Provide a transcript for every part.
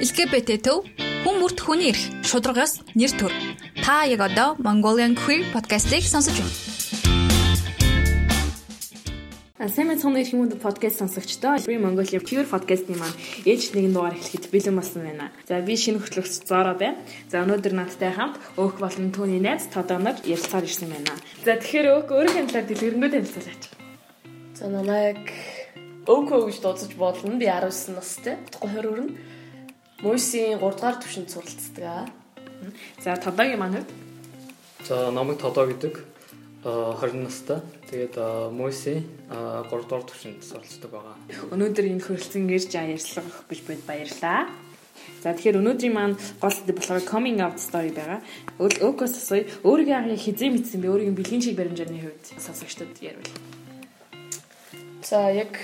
LGBT төв хүн бүрт хүний эрх, шударгаас нэр төр. Та яг одоо Mongolian Queer podcast-ийг сонсож байна. Сайн мэцхан ирэх юм подкаст сонсогчдоо Free Mongolia Pure podcast-ийн маань ээж нэгэн дугаар эхлэхэд бэлэн болсон байна. За би шинэ хөтлөгч Зоро байна. За өнөөдөр надтай хамт өөх болон түүний найз Тодоо нар ярилцаар ирсэн байна. За тэгэхээр өөх өөрийнхөө талаар дэлгэрэнгүй танилцуулаач. За намайг өөхөө гэж дуудаж болно. Би 19 настай. 20 өрнө. Мойсийн 3 дугаар төвшөнд суралцдаг. За Тодогийн маань хувьд За намайг Тодоо гэдэг. а 20 настай. Тэгээд Мойси 3 дугаар төвшөнд суралцдаг байгаа. өнөөдөр энэ хөрөлцөн ирж ярьцлах гэж бид баярлаа. За тэгэхээр өнөөдрийн маань гол сэдв болохоор coming out story байгаа. Өөхөөс асууя. Өөрийгөө хизээ мэдсэн бэ? Өөрийн бэлгийн чиг баримжааны хувьд сонсогчдод ярил. За яг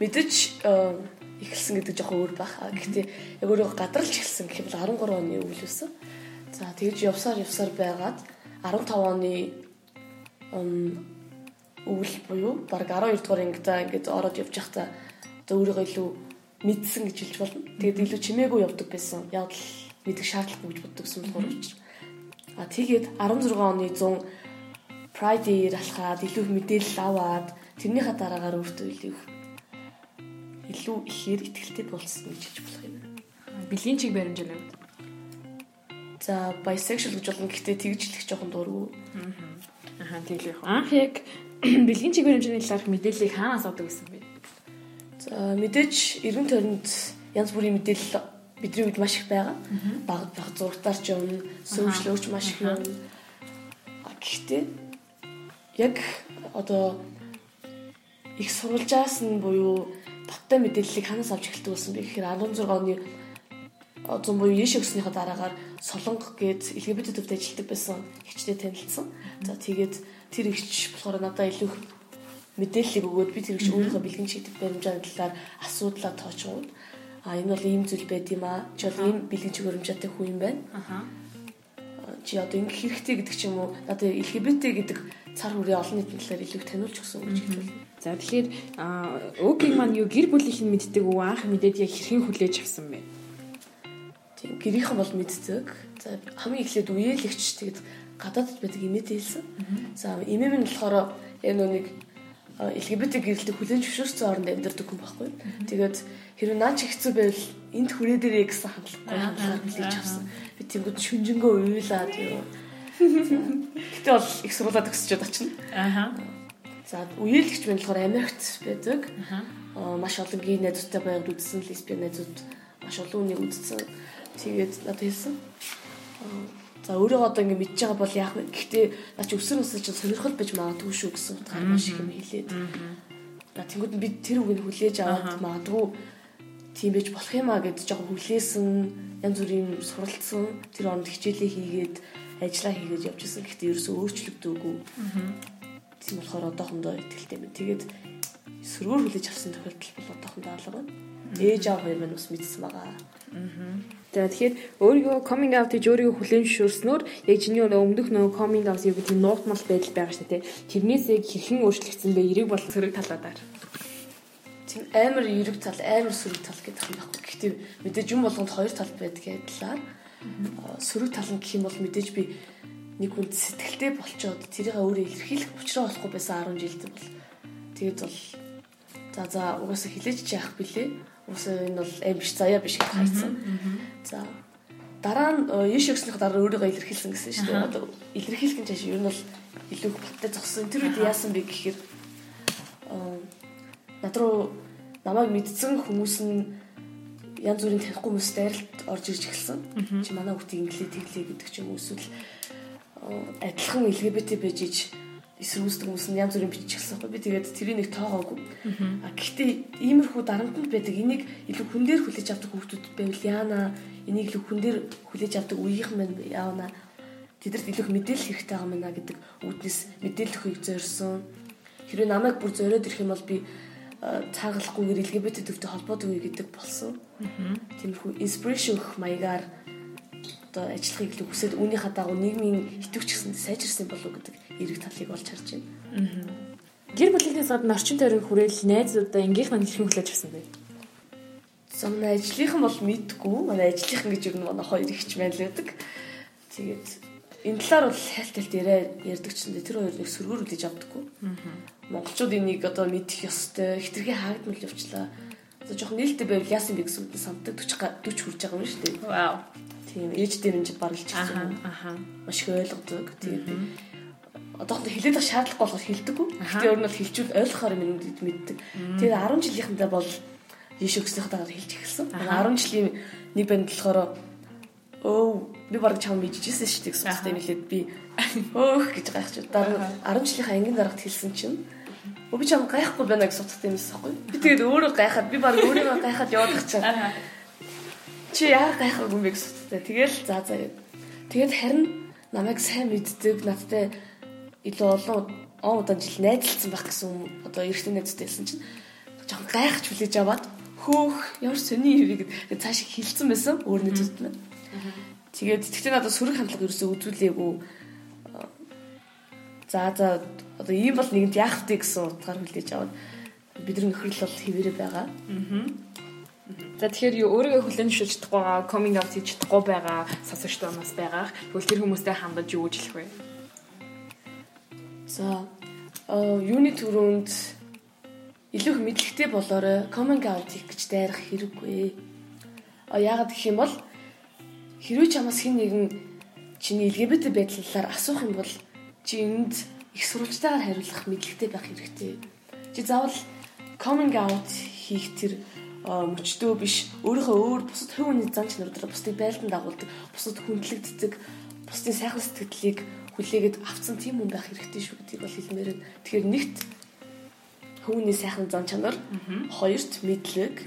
мэдэж э, эхэлсэн гэдэг жоохон өөр байх. А, Гэхдээ яг өөрөө гадралж эхэлсэн гэх юм бол 13 оны үйл өсөн. За тэгж явсаар явсаар байгаад 15 оны үйл буюу баг 12 дугаар ангидаа ингээд ороод явж байхдаа өөрийгөө илүү мэдсэн гэж хэлж болно. Тэгээд илүү чимээгүй явдаг байсан. Яг л мэдэх шаардлагагүй гэж боддогсэн болохоор учраас. А тэгээд 16 оны 100 Pride-ээр алхаад илүү мэдээлэл аваад тэрнийхээ дараагаар өөртөө илүү илүү ихээр ихтэй болсон гэж хэлж болох юм. Бэлгийн чиг баримжааны хувьд За bisexual гэж болно гэхдээ тэгж хэлэх жоохон дурггүй. Л яг. Анх яг бэлгийн чиг баримжааны талаарх мэдээллийг хаанаас авдаг гэсэн бэ? За мэдээж эргэн тойронд янз бүрийн мэдээлэл бидний үед маш их байгаа. Баг баг зургатаар ч юм, сөвчлөөч маш их юм. Гэхдээ яг одоо их сурвалжаас нь буюу баттай мэдээллийг ханаас авч эхэлдэг болсон бэ гэхээр 16 оны зам буюу яш өгснийхаа дараагаар солонго гээд LGBT төвд ажилладаг байсан хичнээн танилцсан. За тэгээд тэр ихч болохоор надад илүү их мэдээллийг өгөөд би тэр ихч өөрийнхөө бэлгэн чигдэг баримжааны талаар асуудлаа тоочгоод а энэ бол ийм зүйл байд юм а. Чи бол ийм бэлгэн чиг баримжаатай хүн юм байна. Аха. Чи одоо ингэ хэрэгтэй гэдэг ч юм уу надад LGBT гэдэг цар хүрээ олон нийтийн талаар илүү их таниулж өгсөн гэж хэлдэг. За тэгэхээр өөгийн маань юу гэр бүлийнх нь мэддэг үү анх мэдээд яг хэрхэн хүлээж авсан бэ? Тийм гэрийнхэн бол мэддэг. За хамгийн эхлээд үеэлэгч тэгэд гадаадд байдаг имэд хэлсэн. За имэм нь болохоор яг нэг LGBT гэрэлтийг хүлэн зөвшөөрсөн оронд амьдардаг хүн байхгүй. Тэгээд хэрвээ наач хэцүү байвал энд хүрээ дээрээ гэсэн хандлагагүй хандлагаар хүлээж авсан. Би тэнгууд шүнжэнгөө уйлаад юу. Гэтэ бол их сургуулаад өсчөөд очино. Аха. За үеэлэгч мэн болохоор Америкт байдаг. Аа, маш олон гей найзуудтай байгаад үзсэн лесбиан найзууд маш олон үнийг үзсэн. Тэгээд надад хэлсэн. Аа, За өөрөө одоо ингэ мэдж байгаа бол яах вэ? Гэхдээ наа чи өсөр өсөж чинь сонирхол биж магадгүй шүү гэсэн утгаар маш их юм хэлээд. На тэнгууд би тэр үгийг хүлээж аваад магадгүй тийм байж болох юм а гэж жоохон хүлээсэн янз бүрийн суралцсан тэр оронд хичээлээ хийгээд ажиллаа хийгээд явж исэн. Гэхдээ ерөөсөө өөрчлөгдөөгүй. Тийм болохоор одоохондоо ихтэй байна. Тэгээд сөргөөр хүлээж авсан тохиолдол бол одоохондоо алга байна. Ээж аав хоёр маань бас мэдсэн байгаа. За тэгэхээр өөрийгөө coming out гэж өөрийгөө хүлээн зөвшөөрснөөр яг чиний өмнөх нөгөө coming out гэдэг тийм нуутмал байдал байгаа шүү дээ. Тэрнээс яг хэрхэн өөрчлөгдсөн бэ? Эрэг болон сөрөг талаадаар. Тийм амар эрэг тал, амар сөрөг тал гэдэг юм байхгүй. Гэхдээ мэдээж юм болгонд хоёр тал байдаг адилаар. Сөрөг тал нь гэх юм бол мэдээж би нэг хүн сэтгэлтэй болчоод тэрийг өөрөө илэрхийлэх учраа болохгүй байсан 10 жилд бол тэгээд бол за за угаасаа хилээч яах билээ. Угаасаа энэ бол аим биш заяа биш гэж хайцсан. За дараа нь яш өгснөх дараа өөрийгөө илэрхийлсэн гэсэн шүү дээ. Одоо илэрхийлэх гэж ер нь бол илүү их баттай зогсон. Тэр үед яасан бэ гэхээр над руу намайг мэдсэн хүмүүс нь янз бүрийн танихгүй хүмүүс дайралт орж ирж эхэлсэн. Чи манай хүүхдийг инглээ тэглээ гэдэг ч юм уу эсвэл адилхан LGBT байж ич эсрүүсдэг хүмүүс нь янз бүрийн бичиж эхэлсэн байхгүй. Би тэгээд тэрийг нэг тоогоогүй. А гэхдээ иймэрхүү дарамтнд байдаг энийг илүү хүн дээр хүлээж авдаг хүмүүс байвал яана энийг илүү хүн дээр хүлээж авдаг үеийнхэн мань яана тэдэрт илүү мэдээлэл хэрэгтэй байгаа мэнэ гэдэг үүднээс мэдээлэл өгөхийг зорьсон. Хэрвээ намайг бүр зориод ирэх юм бол би цаагалахгүйгээр LGBT төвтэй холбоотой үе гэдэг болсон. Тиймэрхүү inspiration өгөх маягаар одоо ажиллахыг л хүсээд үүнийхээ дагуу нийгмийн итгэвч гэсэн сайжирсан болов гэдэг эрэг талыг олж харж байна. Гэр бүлийнхээс гадна орчин тойрон хүрээл найзуудаа энгийнх нь хэрхэн хүлээж авсан бэ? За манай ажлынхан бол мэдгүй. Манай ажлынхан гэж юу манай хоёр ихч маань л байдаг. Тэгээд энэ талаар бол хайлталт ярьдаг ч гэсэн тэр хоёр нэг сөргөөр үлээж авдаггүй. Монголчууд энийг одоо мэдэх ёстой. Хитрхи хаагдмал явчлаа. Одоо жоохон нээлттэй байвал яасан бэ гэсэн үг сандаг 40 40 хүрч байгаа юм шүү дээ. Вау. Тийм ээж нь барилж ирсэн. Аха. Маш их ойлгодог. Тэгээд одоохондоо хэлээд байх шаардлагагүй болохоор хэлдэггүй. Гэхдээ өөр нь бол хэлжүүл ойлгохоор юм мэддэг. Тэгээд 10 жилийнхэнтэй бол Жишээ өгснөхдөө хэлж эхэлсэн. 10 жилийн нэг банд болохоор өө би баг чам мэдчихсэн шүү дээ гэсэн хэвчтэй нэлээд би өөх гэж гайхаж дараа 10 жилийнхаа ангийн дарагт хэлсэн чинь өө би чам гайхгүй байна гэсэн утгатай юмс аахгүй. Би тэгээд өөрөө гайхаад би баг өөрийгөө гайхаад яваад чинь чи яа гайхаагүй юм бэ гэсэн. Тэгэл за за гэв. Тэгээд харин намайг сайн мэддэг надтай илүү олон он удаан жил найзалсан байх гэсэн одоо эрэгтэй найзтай хэлсэн чинь жоохон гайхаж хүлээж аваад хөөх ямар сони юм гээд цааш хилцсэн байсан өөрний зүт нь. Тэгээд тэгтээ надад сөрөг хандлага ерөөсөө үзүүлээгүй. За за одоо ийм бол нэгэнд яах вэ гэсэн утгаар хүлээж аваад бидний нөхрөл бол хэвээрээ байгаа. За тэгэхээр юу өөрийгөө хүлээн зөвшөөрч чадахгүй байгаа, coming out хийж чадахгүй байгаа сонсогчдоо нас байгаа. Тэгвэл тэр хүмүүстэй хандаж юу гэж хэлэх вэ? За э юуны төрөнд илүү их мэдлэгтэй болоорой coming out хийх гэж дайрах хэрэггүй. А яагаад гэх юм бол хэрвээ чамаас хэн нэгэн чиний LGBT байдлаар асуух юм бол чи энд их сурвалжтайгаар хариулах мэдлэгтэй байх хэрэгтэй. Чи заавал coming out хийх тэр мөчтөө биш өөрийнхөө өөр бусад хувь хүний зан чанар дээр бусдыг байлдан дагуулдаг, бусад хүндлэгддэг, бусдын сайхан сэтгэлийг хүлээгээд авцсан тийм хүн байх хэрэгтэй шүү гэдгийг бол хэлмээр байна. Тэгэхээр нэгт Хүүний сайхан зан чанар. Хоёрт мэдлэг.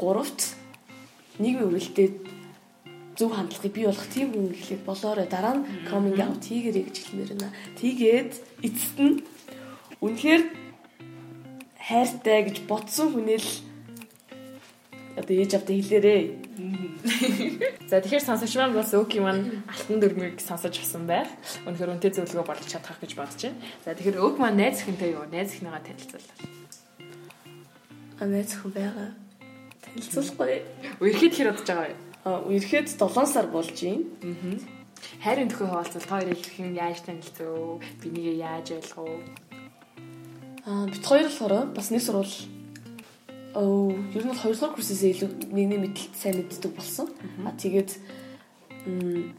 Гуравт нийгмийн үрэлтэд зөв хандлагыг бий болгох тийм хүн гэхлээр болоорой дараа нь coming out хийгэрэй гэж хэлмээр байна. Тэгээд эцэст нь үнэхээр хайртай гэж бодсон хүнэл одоо ээж авдаа хэлээрээ. За тэгэхээр сонсогч маань бас өг юм алтан дөрмийг сонсож авсан байх. Үнэхээр үнтэй зөвлөгөө болж чадах гэж бодож байна. За тэгэхээр өг маань найз охинтой юу? Найз охиныгаа танилцууллаа. А найз охин байгаа. Танилцуулахгүй. Үерхэд хэр удаж байгаа вэ? А үерхэд 7 сар болж байна. Аа. Хайрын төхөө хуваалцвал та хоёрыг хэрхэн яаж танилцв? Бинийгээ яаж ойлгов? Аа бит хоёр болохоор бас нэг сурвал Оо, ер нь бол хоёрдугаар курсээс илүү нэгний мэдлэлт сайн мэддэг болсон. А тэгээд м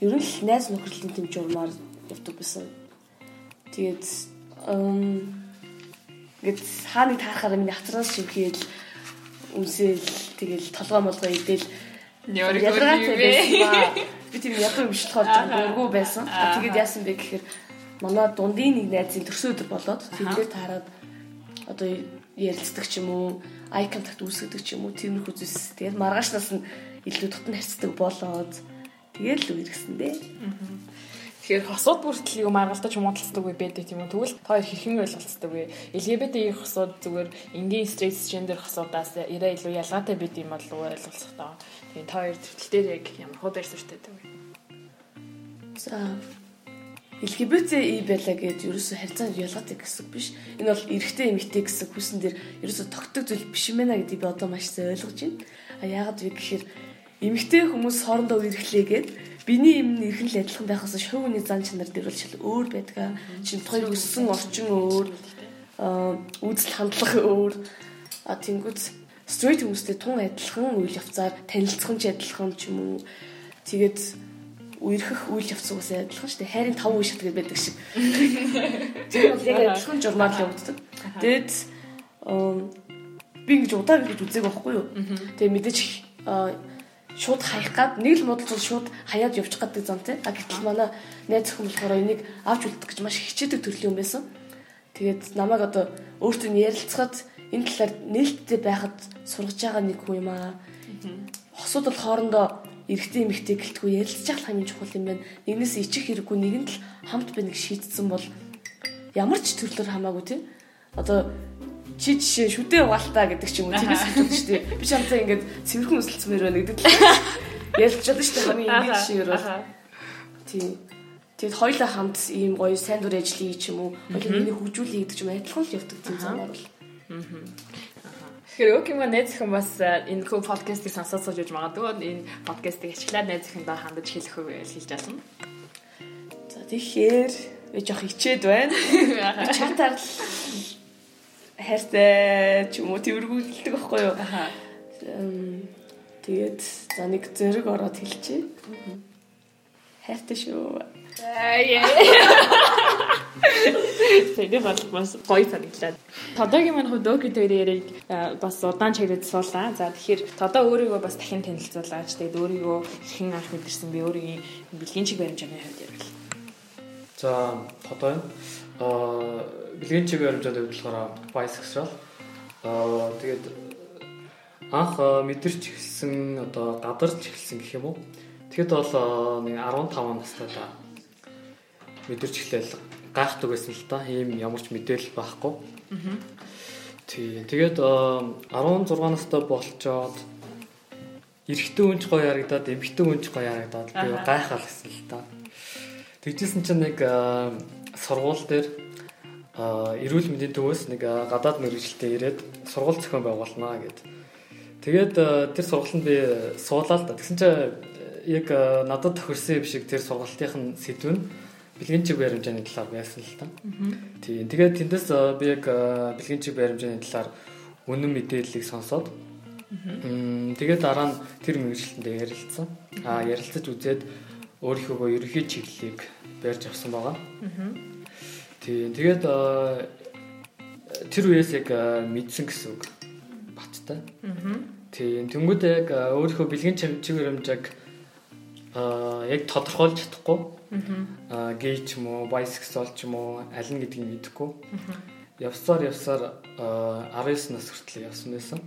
ер нь л найз нөхөрлөлийн тэм журмаар явдаг байсан. Тэгээд гэт хааны таарахаар миний хатраас шивхийл өмсөөл тэгэл толгой молгоо идэл Ядаргаат байсан. Би тийм юм шиг болохоор дургу байсан. Тэгээд яасан бэ гэхээр манай дундын нэг найзын төрсөн өдөр болоод тэгээр таарад одоо ярилцдаг ч юм уу, eye contact үүсгэдэг ч юм уу, тиймэрхүү зүйлс. Тэгээд маргаашнаас нь илүү дотн харьцдаг болоод тэгээд л үерхсэн дээ. Тэгэхээр хосууд бүртэл юу маргалдаж хумуудалцдаг үе байдаг тийм үү? Тэгвэл та хоёр хэрхэн ойлголцдог вэ? LGBT хосууд зүгээр энгийн straight gender хосуудаас ирээ илүү ялгаатай бид юм бол ойлголцох таа. Тийм та хоёр төвтөл дээр яг ямар хуу дээр сүртэй вэ? За LGBT байлаа гэж ерөөсө харьцаанд ялгаатай гэсэн биш. Энэ бол эрэгтэй эмэгтэй гэсэн хүсэн дээр ерөөсө тогтдог зүйл биш юм байна гэдгийг би одоо маш сайн ойлгож байна. А яагаад вэ гэхээр эмэгтэй хүмүүс хоорондоо үерхлээгээд биний юм нэрхэн л адилхан байхаас шуугны зан чанар дээр бол шал өөр байдаг. Чин хоёр өссөн орчин өөр, үзэл хандлага өөр. А тэнгууд straight хүмүүстэй тун адилхан үйл явцаар танилцсан ч адилхан ч юм уу. Тэгээд үерхэх үйл явц уусаа адилхан шүү дээ. Хайрын 5 үе шат гэдэг шиг. Тэр бол яг адилхан журмаар л явагддаг. Тэгэд би ингэж удаа ингэж үзег байхгүй юу. Тэгээ мэдээж шууд хаях гад нэг л модал шууд хаяад явчих гэдэг зам тий. А гэтэл манай найз охин болохоор энийг авч үлдэх гэж маш хичээдэг төрлийн юм байсан. Тэгээд намайг одоо өөртөө ярилцахад энэ талаар нээлттэй байхад сургаж байгаа нэг хүн юм аа. Хосууд бол хоорондоо эрэгтэй эмэгтэй гэлтгүй ярилцчих хамгийн чухал юм байна. Нэгнээс ичих хэрэггүй нэгэнд л хамт байна гэж шийдсэн бол ямар ч төрлөөр хамаагүй тийм. Одоо чи жишээ шүдээ угаалтаа гэдэг ч юм уу тэрнээс хэлж шүү дээ. Би чамтай ингээд цэвэрхэн өсөлцмээр байна гэдэг л ярилцж чадсан шүү дээ хамгийн ингээд жишээр бол. Тийм. Тэгэд хоёулаа хамт ийм гоё сайн дур ажил хий ч юм уу, миний хөгжүүлээ гэдэг ч юм адилхан л явдаг тийм замаар бол. Тэгэхээр өг юм найз охин бас энэ хөө подкастыг сонсоод сууж байж магадгүй энэ подкастыг ашиглаад найз охиндоо хандаж хэлэх үг хэлж болно. За тэгэхээр би жоох хичээд байна. Чатаар л хайртай ч юм уу тэргүүлдэг байхгүй юу? Тэгээд за нэг зэрэг ороод хэлчихье. Хайртай шүү. Тэгээд бол бас гоё санагдлаа. Тодогийн маань хувьд өөг дээрийг бас удаан чиглэж суулаа. За тэгэхээр тодоо өөрийгөө бас дахин танилцуулаач. Тэгээд өөрийгөө хэн анх мэдэрсэн би өөрийн бэлгийн чиг баримжааны хувьд ярил. За тодоо юм. Аа бэлгийн чиг баримжааны хувьд болохоор bisexual. Аа тэгээд анх мэдэрч эхэлсэн одоо гадарч эхэлсэн гэх юм уу. Тэгэхэд бол нэг 15 настай та мэдэрч эхлээл гайхдаг байсан л та. Ийм ямар ч мэдээлэл байхгүй. Аа. Тий. Тэгээд 16 настай болчоод эрэгтэй хүнч гоё ярагдаад, эмэгтэй хүнч гоё ярагдаад би гайхал гэсэн л та. Тэгжсэн чинь нэг сургууль дээр эрүүл мэндийн төвөөс нэг гадаад мэрэгчлээ ирээд сургууль зохион байгуулнаа гэд. Тэгээд тэр сургалтанд би суулаа л да. Тэгсэн чинь яг надад тохирсон юм шиг тэр сэдв нь бэлгийн чиг баримжааны талаар байсан л та. Тийм. Тэгээд тэндээс би яг бэлгийн чиг баримжааны талаар үнэн мэдээллийг сонсоод тэгээд дараа нь тэр мэрэгчлэлтэнд ярилцсан. Аа ярилцаж үзээд өөрийнхөө ерөнхий чиглэлийг барьж авсан байгаа. Тийм. Тэгээд тэр үеэс яг мэдсэн гэсэн үг баттай. Тийм. Тэнгүүд яг өөрийнхөө бэлгийн чиг баримжааг аа яг тодорхойлж чадахгүй Аа гей ч юм уу, bisexual ч юм уу, аль нь гэдгийг мэдэхгүй. Явсаар явсаар 19 нас хүртэл явсан байсан.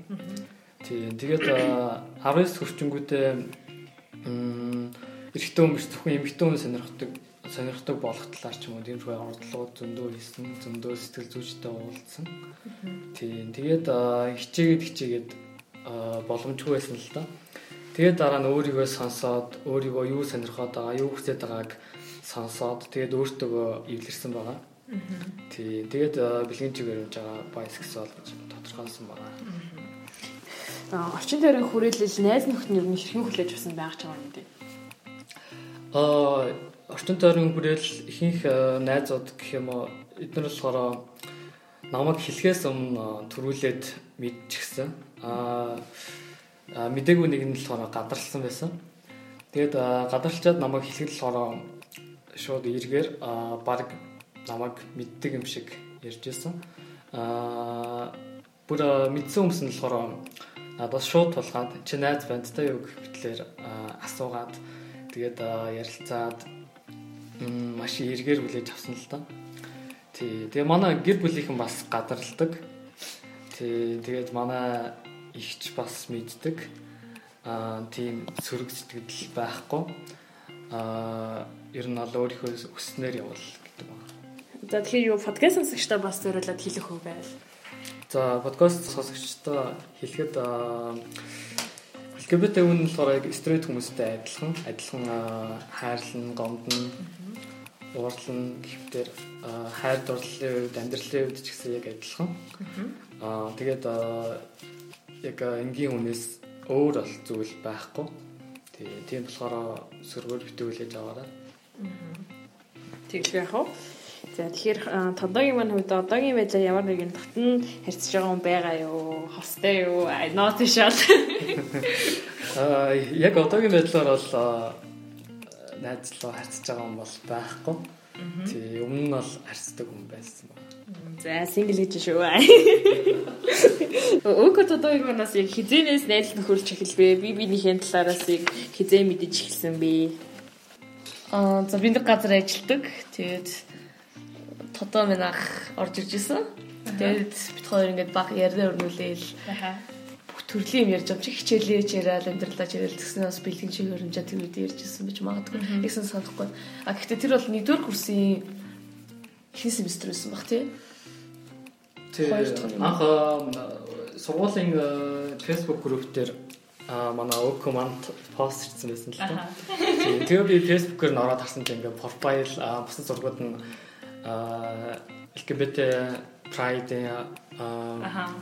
Тийм. Тэгээд 19 хүрчингүүтээ эрэгтэй хүмүүс зөвхөн эмэгтэй хүн сонирхдаг сонирхдаг болох талаар ч юм уу тиймэрхүү ордлогод зөндөө хийсэн, зөндөө сэтгэл зүйчтэй уулзсан. Тийм. Тэгээд хичээгээд хичээгээд боломжгүй байсан л да. Тэгээд дараа нь өөрийгөө сонсоод өөрийгөө юу сонирхоод байгаа, юу хүсэж байгааг сонсоод тэгээд өөртөө эвлэрсэн байгаа. Тий. Тэгээд бэлгийн чигээр явж байгаа bisexual гэж тодорхойлсон байгаа. Аа орчин тойрон хүрээлэл найз нөхдөд ер нь хэрхэн хүлээж авсан байх ч байгаа юм дээ. Аа орчин тойрон хүрээлэл ихэнх найзууд гэх юм уу эдгээр болохоор намайг хэлхээс өмнө төрүүлээд мэдчихсэн. Аа мдэггүй нэг нь болохоор гадарлсан байсан. Тэгээд гадарлчаад намайг хэлэхэд болохоор шууд эргээр баг намайг мэддэг юм шиг ярьж байсан. Аа бүр мэдсэн хүмүүс нь болохоор надаас шууд тулгаад чи найз бандтай юу гэхлээр асуугаад тэгээд ярилцаад маш эргээр хүлээж авсан л та. Тий. Тэгээ манай гэр бүлийнхэн бас гадарладаг. Тий. Тэгээд манай ихч бас мэддэг. Аа тийм сөрөг сэтгэл байхгүй. Аа ер нь ол өөрийнхөө өснөр явал гэдэг байна. За тэгэхээр юу подкаст сонсогчдоо бас зөвлөд хэлэх үү байл. За подкаст сонсогчдоо хэлэхэд LGBT хүн болохоор яг стрейт хүмүүстэй адилхан адилхан хайрлан, гомдно, уурлан гэхтэр хайр дурлалын үед, амьдралын үед ч гэсэн яг адилхан. Аа тэгээд яг энгийн хүнээс өөр бол зүйл байхгүй. Тэгээ тийм болохоор сөргөөр битүүлж аваарай. Тэглэх яах вэ? За тэгэхээр тодогийн маань хувьд одоогийн байдлаар ямар нэгэн татан харьцаж байгаа хүн байгаа юу? Хостой юу? Not шал. Аа яг одоогийн байдлаар бол найзлаа харьцаж байгаа хүн бол байхгүй. Тий, өмнө нь бол харьцдаг хүн байсан байна. За сингл гэж шүү. Өөхөд одоо юунаас яг хизэнээс найз нөхөрлж эхэлвэ. Би биенийхээ талаараас яг хизээ мэдэж эхэлсэн бэ. Аа за би нэг газар ажилладаг. Тэгээд тодоо минь ах орж ирж исэн. Тэгээд бит хоёр ингээд баг ярьдаа өрнүүлээл. Бүх төрлийн юм ярьж байгаа чи хичээлээч яриад амьдралаа яриад тэгснээр бас бэлгийн чиг хөрөмжөө тэр үед ярьж исэн бич магадгүй. Ягсан санахгүй. А гэхдээ тэр бол нэгдүгээр курсын хин семестр байсан баг тий. Тэгээ анх сургуулийн Facebook групп дээр манай өөкө манд пост хийсэн байсан л та. Тэгээ би Facebook-ээр нөрөөд харсан чинь ингээ профайл бусад зургууд нь LGBT Pride аа Аха.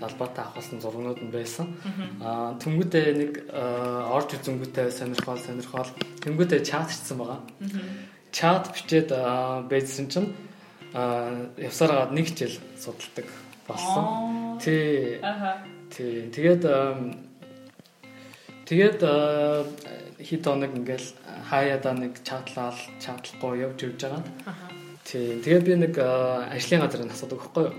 Талбайтай авахсан зургнууд нь байсан. Аа тэнгуүдээ нэг орж үзэнгүүтээ сонирхол сонирхол тэнгуүдээ чат хийсэн байгаа. Чат бичээд байжсэн чинь аа явсараа нэг жил судалдаг болсон. Тий. Тий. Тэгээд тэгээд хэд хоног ингээл хаяада нэг чатлал чатлахгүй явж явж байгаа. Тий. Тэгээд би нэг ажлын газрыг асуудаг байхгүй юу?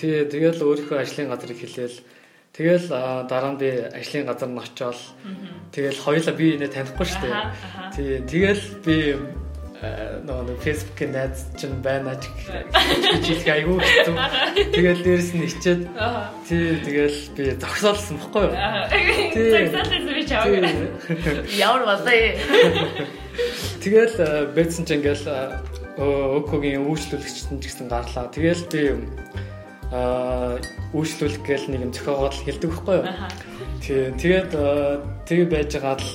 Тий. Тэгэл өөрийнхөө ажлын газрыг хэлээл Тэгэл аа, дараа нь би ажлын газар нь очиод тэгэл хоёулаа би нэ танихгүй шүү дээ. Тий. Тэгэл би нөгөө нэг Facebook-ийн найз чинь байна ч гэж айгүй хэцүү. Тэгэл дээрэс нь ичээд тий тэгэл би зогсоолсон бохгүй юу? Зүрх чаваа. Тий. Ямар болоо. Тэгэл бэдсэн ч ингээл өөкөгийн үйлчлүүлэгчтэн ч гэсэн гарлаа. Тэгэл би аа үйлчлүүлэх гээл нэг юм зохиогоод л хэлдэг байхгүй юу? Аха. Тий. Тэгээд э, тэгээ байж байгаа л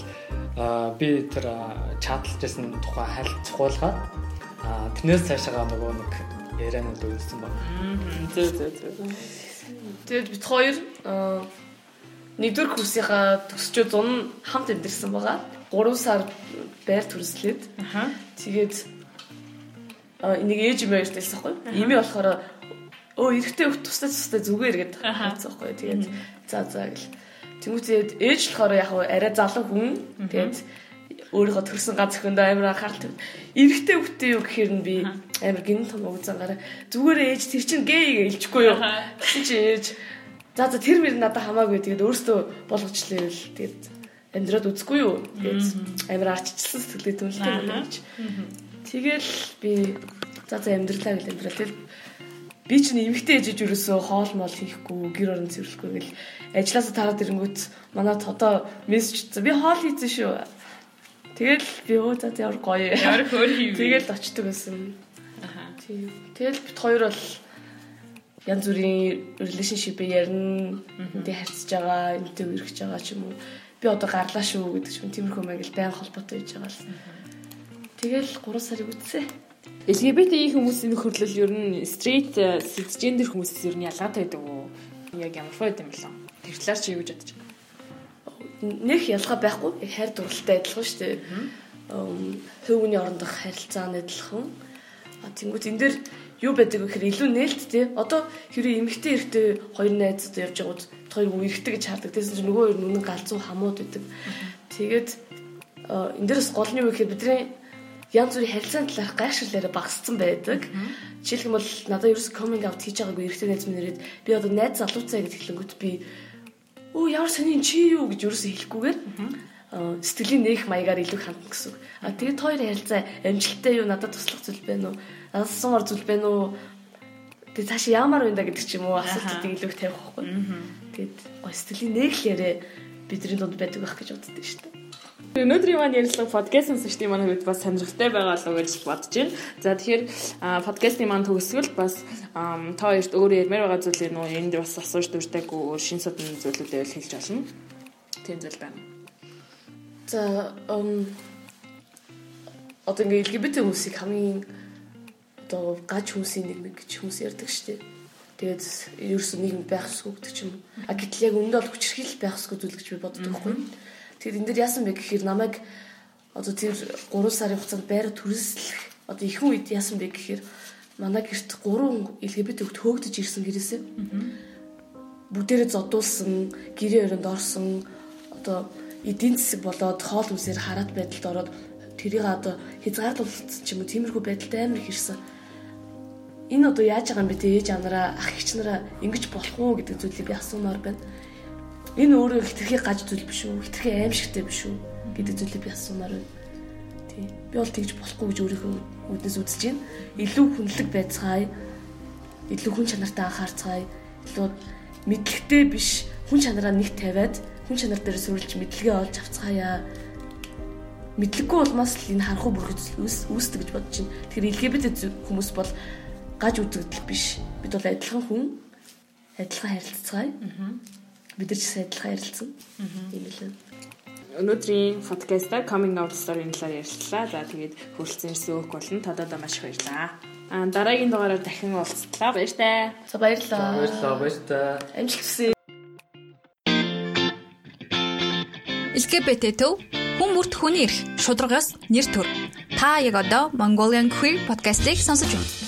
аа, би тэр аа, чатлж байсан тухай хайл цохуулгаад аа тэрнээс цаашаа нөгөө нэг ярианууд үйлсэн баг. Зөө зөө зөө. Тэгээд бид хоёр аа, нэгдүгээр курсынхаа төсчөө зун хамт амьдэрсэн байгаа. 3 сар байр төрслээд тэгээд аа, энийг ээж байхгүй. Имээ болохоор өө эрэгтэй хөх тустай тустай зүгээр гэдэг байхгүй. Тэгээд за за гэл. Тэмүүтээд ээж болохоор яг арай залуу хүн. Тэгээд өөрийнхөө төрсэн ганц өхөндөө амар анхаарал тавь. Эрэгтэй хөхтэй юу гэхээр нь би амар гинэн том угзангаараа зүгээр ээж тэр чинь гей гэж хэлчихгүй юу. Тэгсэн чи ээж за за тэр мөр надад хамаагүй тэгээд өөртөө болгочлээ л тэгээд амьдраад үзэхгүй юу. Тэгээд амар арчилсан сэтгэлээ байна гэж. Тэгэл би за за амьдралаа гэл амьдрал. Тэгэл би чинь эмгтэй ээжж юусоо хоол мол хийхгүй гэр орон цэвэрлэхгүй гэл ажилласаа тараад ирэнгүүт манад одоо мессеж чи би хоол хийсэн шүү. Тэгэл би өө за ямар гоё. Ямар хөөр хийв. Тэгэл очдөг байсан. Аха. Тэгэл бит хоёр бол янз бүрийн relationship ярина. Эндээ харьцаж байгаа, эндээ үргэж байгаа ч юм уу. Би одоо гарлаа шүү гэдэг ч юм тиймэрхүү маяг л байн холбоотой байж байгаа л. Тэгэл 3 сарыг үтсээ. LGBT хүмүүсийн нөхөрлөл ер нь straight э, cisgender хүмүүсээс ер нь ялгаатай байдаг уу? Яг ямар фойд юм бэлээ? Тэр талаар чи юу гэж бодож байна? Нэх ялгаа байхгүй. Яг хайр дурлалтай адилхан шүү дээ. Эм хөвгүний орондох харилцаа нь адилхан. А тэнгуут энэ дэр юу байдаг вэ гэхээр илүү нээлт тий. Одоо хэрэв эмэгтэй эрэгтэй хоёр найз одоо явж байгууд хоёр уу эрэгтэй гэж хардаг. Тэсэн чинь нөгөө хоёр нүнэн галзуу хамууд байдаг. Тэгээд энэ дээрс гол нь юу гэхээр бидний янз бүрийн харилцааны талаарх гайхширлаараа багассан байдаг. Жишээлх юм бол надад ерөөс coming out хийж байгаагүй эрэгтэй найз минь ирээд би одоо найз залууцаа гэж хэлэнгүүт би Оо ямар сони чи юу гэж ерөөсөө хэлэхгүйгээр аа, сэтгэлийн нээх маягаар илүү хандна гэсэн. А тэгээд хоёр ярилцаа амжилттай юу надад туслах зүйл байна уу? Надад сумар зүйл байна уу? Тэгээд цаашаа ямар да гэдэг ч юм уу асуултуудыг илүү их тавих байхгүй. Тэгээд гоо сэтгэлийн нээхлээрээ бидний дунд байдаг байх гэж боддог шүү дээ. Өнөөдрийн маань ярилцлага подкаст сонсогчдын маань хувьд бас сонирхолтой байгаа л гэж бодож байна. За тэгэхээр подкастын маань төгсгөл бас та хоёрт өөрөө ярмаар байгаа зүйлээ нөө энд бас асууж дуртайгүй өөр шин судан зүйлүүдээ л хэлж болно. Тийм зүйл байна. За одоо ингээ LGBT хүмүүсийг хамгийн одоо гаж хүмүүсийн нэг гэж хүмүүс ярьдаг шүү дээ. Тэгээд ерөөсөө нийгэм байх ч юм. А гэтэл яг өмнөд бол хүчрхийл байх ёсгүй зүйл гэж би боддог байхгүй. Тэгээд энэ дэр яасан бэ гэхээр намайг одоо тэр 3 сарын хугацаанд байр төрөслөх одоо ихэнх үед яасан бэ гэхээр манай гэрт 3 LGBT хөлт хөөгдөж ирсэн гэрээсээ. Бүгдээрээ зодуулсан, гэрээ өрөөнд орсон одоо эдийн засаг болоод хоол хүнсээр хараат байдалд ороод тэрийг одоо хязгаарлуулалт ч юм уу тиймэрхүү байдалтай амар их ирсэн. Энэ одоо яаж байгаа юм бэ те ээж анараа ах эгч нараа ингэж болох уу гэдэг зүйлийг би асуумаар байна. Энэ өөрөө хитрхи гаж зүйл биш үү? Хитрхи аимшигтай биш үү гэдэг зүйлийг би асуумаар байна. Тий. Би бол тэгж болохгүй гэж өөрийнхөө үднэс үзэж байна. Илүү хүнлэг байцгаая. Илүү хүн чанартай анхаарцгаая. Илүү мэдлэгтэй биш хүн чанараа нэг тавиад хүн чанар дээр суурилж мэдлэгээ олж авцгаая. Мэдлэггүй улмаас л энэ харахуу бүрхэж үүсдэг гэж бодож байна. Тэгэхээр LGBT хүмүүс бол гаж үзэгдэл биш. Бид бол адилхан хүн адилхан харилцацгаая. Бид нар ч гэсэн адилхан харилцсан. Тийм л байна. Өнөөдрийн подкаста coming out story-ийн талаар ярилцлаа. За тэгээд хөрөлцөн ирсэн өөх болон тадаа маш их баярлаа. Аа дараагийн дугаараар дахин уулзлаа. Баяртай. За баярлалаа. Баярлалаа, баяртай. Амжилт хүсье. LGBT төв хүн бүрт хүний эрх, шударгаас нэр төр. Та яг одоо Mongolian Queer podcast-ийг сонсож байна.